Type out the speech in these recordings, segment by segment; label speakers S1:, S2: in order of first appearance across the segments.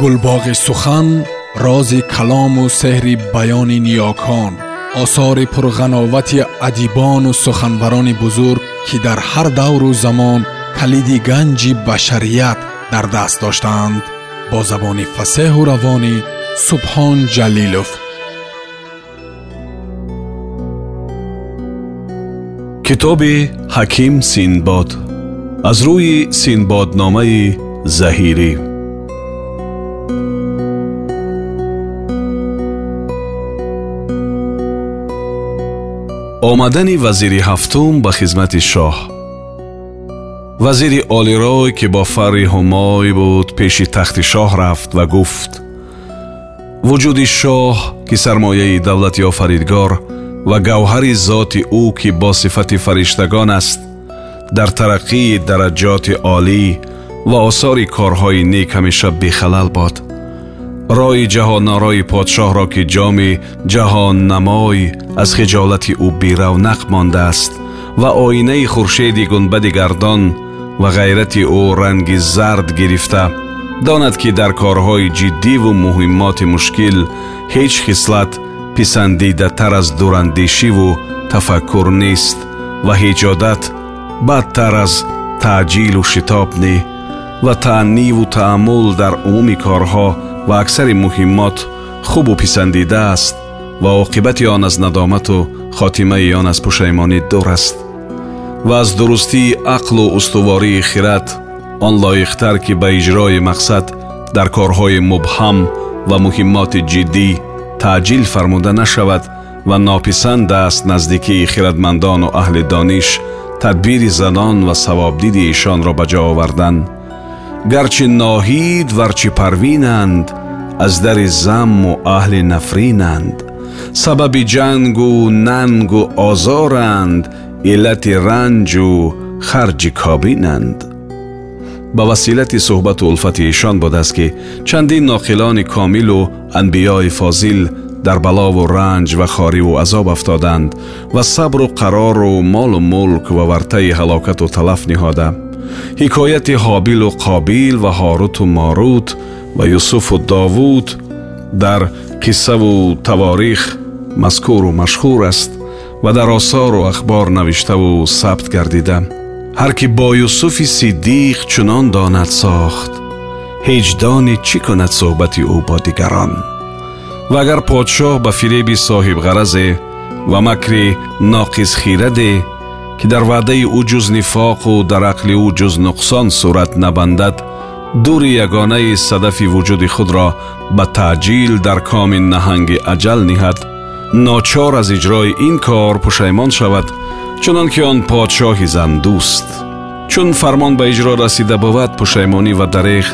S1: гулбоғи сухан рози калому сеҳри баёни ниёкон осори пурғановати адибону суханбарони бузург ки дар ҳар давру замон калиди ганҷи башарият дар даст доштаанд бо забони фасеҳу равонӣ субҳон ҷалилов.
S2: Китоби ҳаким синбод. Аз рӯи синбодномаи заҳирӣ омадани вазири ҳафтум ба хизмати шоҳ вазири олирой ки бо фарри ҳумой буд пеши тахти шоҳ рафт ва гуфт вуҷуди шоҳ ки сармояи давлати офаридгор ва гавҳари зоти ӯ ки бо сифати фариштагон аст дар тараққии дараҷоти олӣ ва осори корҳои нек ҳамеша бехалал бод роҳи ҷаҳоннорои подшоҳро ки ҷоми ҷаҳоннамой аз хиҷолати ӯ биравнақ мондааст ва оинаи хуршеди гунбади гардон ва ғайрати ӯ ранги зард гирифта донад ки дар корҳои ҷиддиву муҳиммоти мушкил ҳеҷ хислат писандидатар аз дурандешиву тафаккур нест ва ҳеҷ одат бадтар аз таъҷилу шитоб не ва таъниву таъммул дар умуми корҳо ва аксари муҳиммот хубу писандида аст ва оқибати он аз надомату хотимаи он аз пушаймонӣ дур аст. Ва аз дурустии ақлу устувории хират он лоиқтар ки ба иҷрои мақсад дар корҳои мубҳам ва муҳиммоти ҷиддӣ таъҷил фармуда нашавад ва нописанд аст наздикии хиратмандону аҳли дониш тадбири занон ва савобдиди эшонро ба ҷо овардан гарчи ноҳид варчи парвинанд аз дари замму аҳли нафринанд. Сабаби ҷангу нангу озоранд иллати ранҷу харҷи кобинанд. Ба василати суҳбату улфати эшон будааст ки чандин ноқилони комилу анбиёи фозил дар балову ранҷ ва хориву азоб афтоданд ва сабру қарору молу мулк ва вартаи ҳалокату талаф ниҳода ҳикояти ҳобилу қобил ва ҳоруту морут ва юсуфу довуд дар қиссаву таворих мазкуру машҳур аст ва дар осору ахбор навиштаву сабт гардида. Ҳар ки бо юсуфи сиддиқ чунон донад сохт ҳеҷ донӣ чӣ кунад суҳбати ӯ бо дигарон? Ва агар подшоҳ ба фиреби соҳибғаразе ва макри ноқисхираде ки дар ваъдаи ӯ ҷуз нифоқу дар ақли ӯ ҷуз нуқсон сурат набандад дури ягонаи садафи вуҷуди худро ба таъҷил дар коми наҳанги аҷал ниҳад. Ночор аз иҷрои ин кор пушаймон шавад чунон ки он подшоҳи зандуст чун фармон ба иҷро расида бувад пушаймонӣ ва дареғ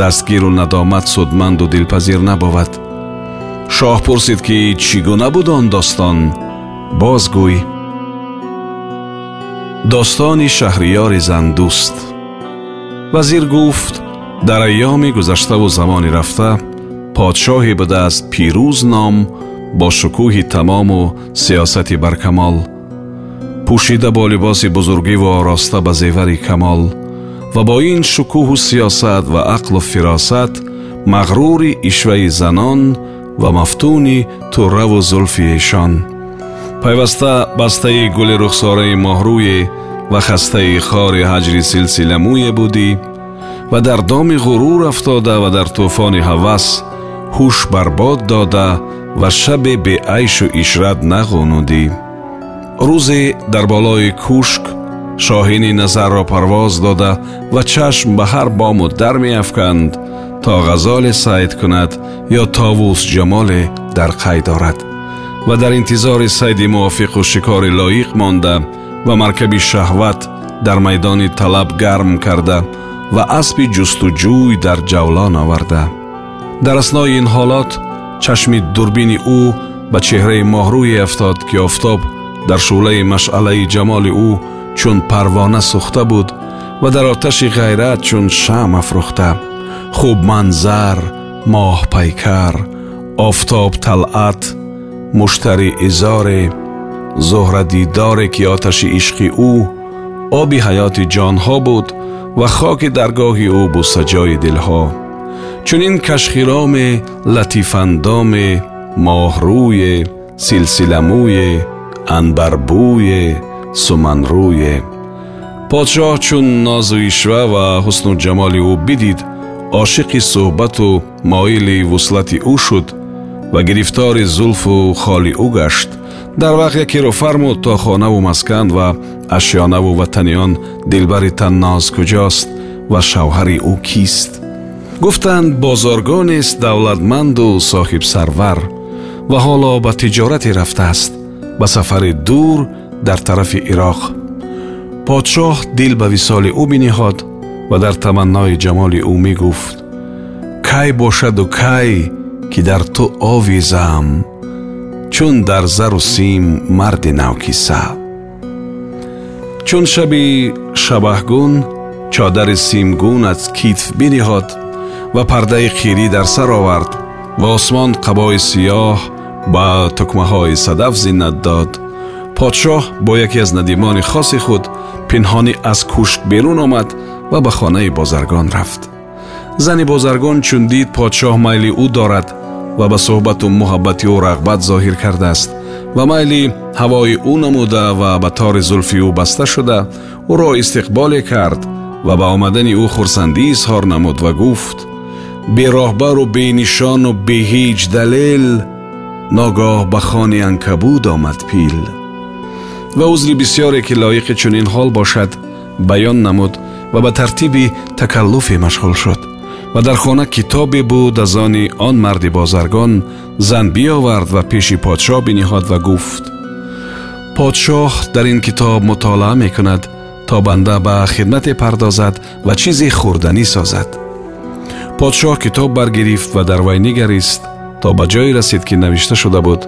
S2: дастгиру надомат судманду дилпазир набувад шоҳ пурсид ки чӣ гуна буд он достон бозгӯй достони шаҳриёри зандуст. Вазир гуфт дар айёми гузаштаву замони рафта подшоҳе будааст пирӯз ном бо шукӯҳи тамому сиёсати баркамол. Пӯшида бо либоси бузургиву ороста ба зевари камол ва бо ин шукӯҳу сиёсат ва ақлу фиросат мағрури ишваи занон ва мафтуни турраву зулфи эшон пайваста бастаи гули рухсораи моҳрӯе ва хастаи хори ҳаҷри силсиламӯе будӣ ва дар доми ғурур афтода ва дар тӯфони ҳавас ҳуш барбод дода ва шабе беайшу ишрат нағунудӣ рӯзе дар болои кушк шоҳини назарро парвоз дода ва чашм ба ҳар бому дар меафканд то ғазоле сайд кунад ё товус ҷамоле дар қай дорад ва дар интизори сайди мувофиқу шикори лоиқ монда ва маркаби шаҳват дар майдони талаб гарм карда ва аспи ҷустуҷӯй дар ҷавлон оварда. Дар аснои ин ҳолот чашми дурбини ӯ ба чеҳраи моҳрӯе афтод ки офтоб дар шӯълаи машъалаи ҷамоли ӯ чун парвона сӯхта буд ва дар оташи ғайрат чун шам афрӯхта. Хуб манзар моҳпайкар офтоб талъат муштари изоре зуҳрадидоре ки оташи ишқи ӯ оби ҳаёти ҷонҳо буд ва хоки даргоҳи ӯ бусаҷои дилҳо. Чунин кашхироме латифандоме моҳрӯе силсиламӯе анбарбӯе суманрӯе. Подшоҳ чун нозу ишва ва ҳусну ҷамоли ӯ бидид ошиқи суҳбату моили вуслати ӯ шуд ва гирифтори зулфу холи ӯ гашт дар вақт якеро фармуд то хонаву маскан ва ашёнаву ватаниён дилбари танноз куҷост ва шавҳари ӯ кист. Гуфтанд бозоргонест давлатманду соҳибсарвар ва ҳоло ба тиҷорате рафтааст ба сафари дур дар тарафи ироқ. Подшоҳ дил ба висоли ӯ биниҳод ва дар таманнои ҷамоли ӯ мегуфт кай бошаду кай ки дар ту овизам чун дар зару сим марди навкиса чун шаби шабаҳгун чодари симгун аз китф биниҳод ва пардаи қирӣ дар сар овард ва осмон қабои сиёҳ ба тукмаҳои садаф зиннат дод подшоҳ бо яке аз надимони хоси худ пинҳонӣ аз кушк берун омад ва ба хонаи бозаргон рафт зани бозаргон чун дид подшоҳ майли ӯ дорад ва ба суҳбату муҳаббати ӯ рағбат зоҳир кардааст ва майли ҳавои ӯ намуда ва ба тори зулфи ӯ баста шуда ӯро истиқболе кард ва ба омадани ӯ хурсандӣ изҳор намуд ва гуфт бероҳбару бенишону беҳеҷ далел ногоҳ ба хони анкабуд омад пил ва узри бисьёре ки лоиқи чунин ҳол бошад баён намуд ва ба тартиби такаллуфе машғул шуд ва дар хона китобе буд аз они он марди бозаргон зан биёвард ва пеши подшоҳ биниҳод ва гуфт. Подшоҳ дар ин китоб мутолаа мекунад то банда ба хидмате пардозад ва чизе хӯрданӣ созад. Подшоҳ китоб баргирифт ва дар вай нигарист то ба ҷое расид ки навишта шуда буд.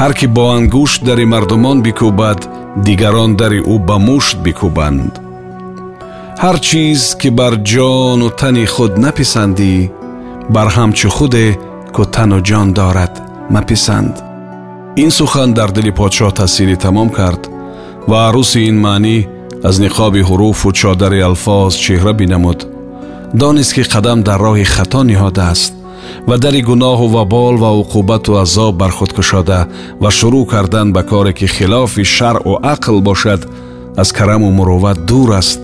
S2: Ҳар ки бо ангушт дари мардумон бикӯбад дигарон дари ӯ ба мушт бикӯбанд ҳар чиз ки бар ҷону тани худ написандӣ бар ҳамчу худе ку тану ҷон дорад маписанд ин сухан дар дили подшоҳ таъсири тамом кард ва арӯси ин маънӣ аз ниқоби ҳуруфу чодари алфоз чеҳра бинамуд. донист ки қадам дар роҳи хато ниҳодааст ва дари гуноҳу вабол ва уқубату азоб бар худ кушода ва шурӯъ кардан ба коре ки хилофи шаръу ақл бошад аз караму мурувват дур аст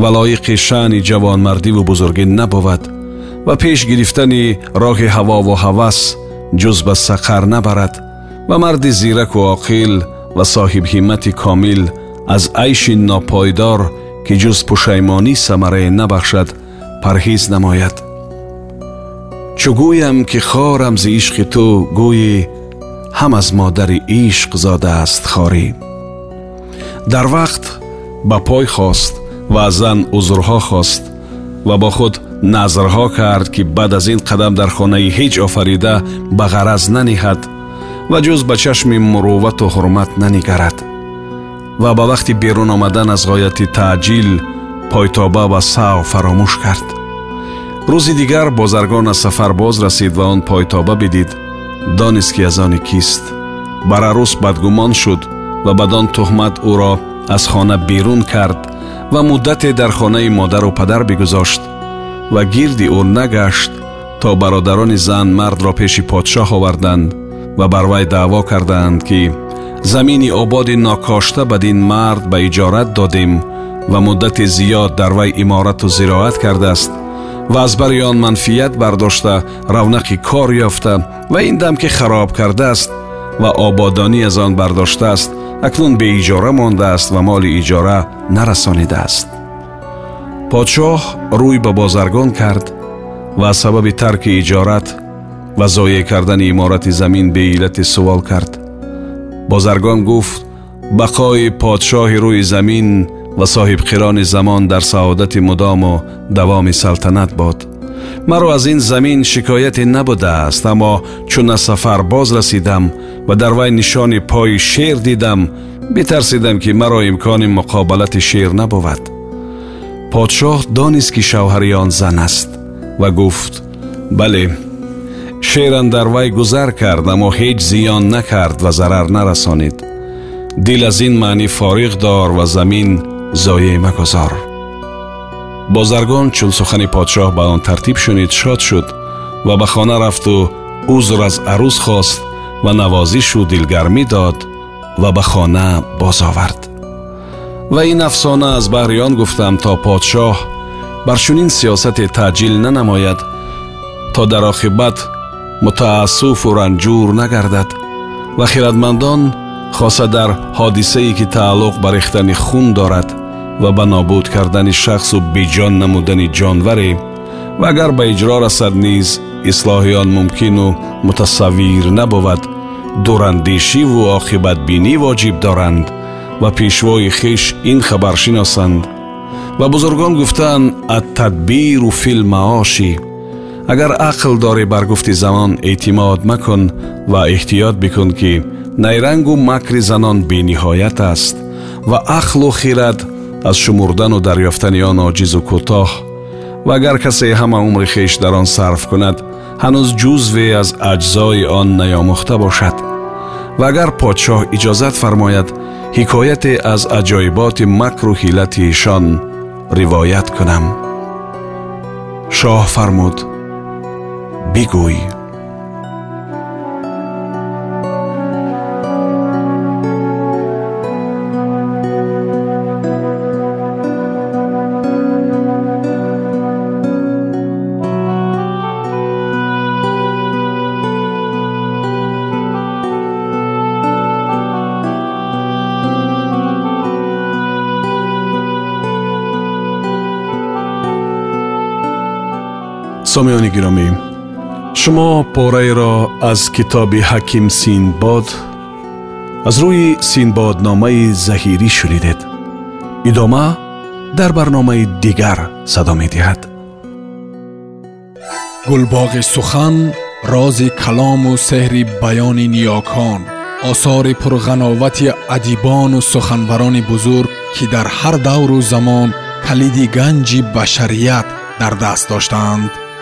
S2: ва лоиқи шаъни ҷавонмардиву бузургӣ набувад ва пеш гирифтани роҳи ҳавову ҳавас ҷуз ба сақар набарад ва марди зираку оқил ва соҳибҳиммати комил аз айши нопойдор ки ҷуз пушаймонӣ самарае набахшад парҳиз намояд чӯ гӯям ки хорам зи ишқи ту гӯӣ ҳам аз модари ишқ зодааст хорӣ дар вақт ба пой хост ва аз зан узрҳо хост ва бо худ назрҳо кард ки баъд аз ин қадам дар хонаи ҳеҷ офарида ба ғараз наниҳад ва ҷуз ба чашми муруввату ҳурмат нанигарад. Ва ба вақти берун омадан аз ғояти таъҷил пойтоба ва сав фаромӯш кард. Рӯзи дигар бозаргон аз сафар боз расид ва он пойтоба бидид. Донист ки аз они кист. Бар арӯс бадгумон шуд ва бадон туҳмат ӯро аз хона берун кард ва муддате дар хонаи модару падар бигузошт ва гирди ӯ нагашт то бародарони зан мардро пеши подшоҳ оварданд ва бар вай даъво карданд ки замини ободи нокошта бадин мард ба иҷорат додем ва муддати зиёд дар вай иморату зироат кардааст ва аз бари он манфият бардошта равнақи кор ёфта ва ин дам ки хароб кардааст ва ободонӣ аз он бардоштааст акнун беиҷора мондааст ва моли иҷора нарасонидааст подшоҳ рӯй ба бозаргон кард ва аз сабаби тарки иҷорат ва зоеъ кардани иморати замин беиллате сувол кард бозаргон гуфт бақои подшоҳи рӯи замин ва соҳибқирони замон дар саодати мудому давоми салтанат бод маро аз ин замин шикояте набудааст аммо чун аз сафар боз расидам ва дар вай нишони пои шер дидам битарсидам ки маро имкони муқобалати шер набувад. Подшоҳ донист ки шавҳари он зан аст ва гуфт бале шерам дар вай гузар кард аммо ҳеҷ зиён накард ва зарар нарасонид. Дил аз ин маънӣ фориғ дор ва замин зоеъ магузор бозаргон чун сухани подшоҳ ба он тартиб шунид шод шуд ва ба хона рафту узр аз арӯз хост ва навозишу дилгармӣ дод ва ба хона бозовард ва ин афсона аз баҳри он гуфтам то подшоҳ бар чунин сиёсате таъҷил нанамояд то дар оқибат мутаассуфу ранҷур нагардад ва хиратмандон хоса дар ҳодисае ки тааллуқ ба рехтани хун дорад ва ба нобуд кардани шахсу беҷон намудани ҷонваре ва агар ба иҷро расад низ ислоҳи он мумкину мутасаввир набувад дурандешиву оқибатбинӣ воҷиб доранд ва пешвои хиш ин хабар шиносанд ва бузургон гуфтаанд аттадбиру филмаоши агар ақл дорӣ бар гуфти замон эътимод макун ва эҳтиёт бикун ки найрангу макри занон бениҳоят аст ва ақлу хирад аз шумурдану дарёфтани он оҷизу кӯтоҳ ва агар касе ҳама умри хеш дар он сарф кунад ҳанӯз ҷузве аз аҷзои он наёмӯхта бошад ва агар подшоҳ иҷозат фармояд ҳикояте аз аҷоиботи макру ҳилати эшон ривоят кунам шоҳ фармуд бигӯй
S1: сомиёни гиромӣ шумо пораеро аз китоби ҳаким синбод аз рӯи синбодномаи заҳирӣ шунидед идома дар барномаи дигар садо медиҳад гулбоғи сухан рози калому сеҳри баёни ниёкон осори пурғановати адибону суханбарони бузург ки дар ҳар давру замон калиди ганҷи башарият дар даст доштаанд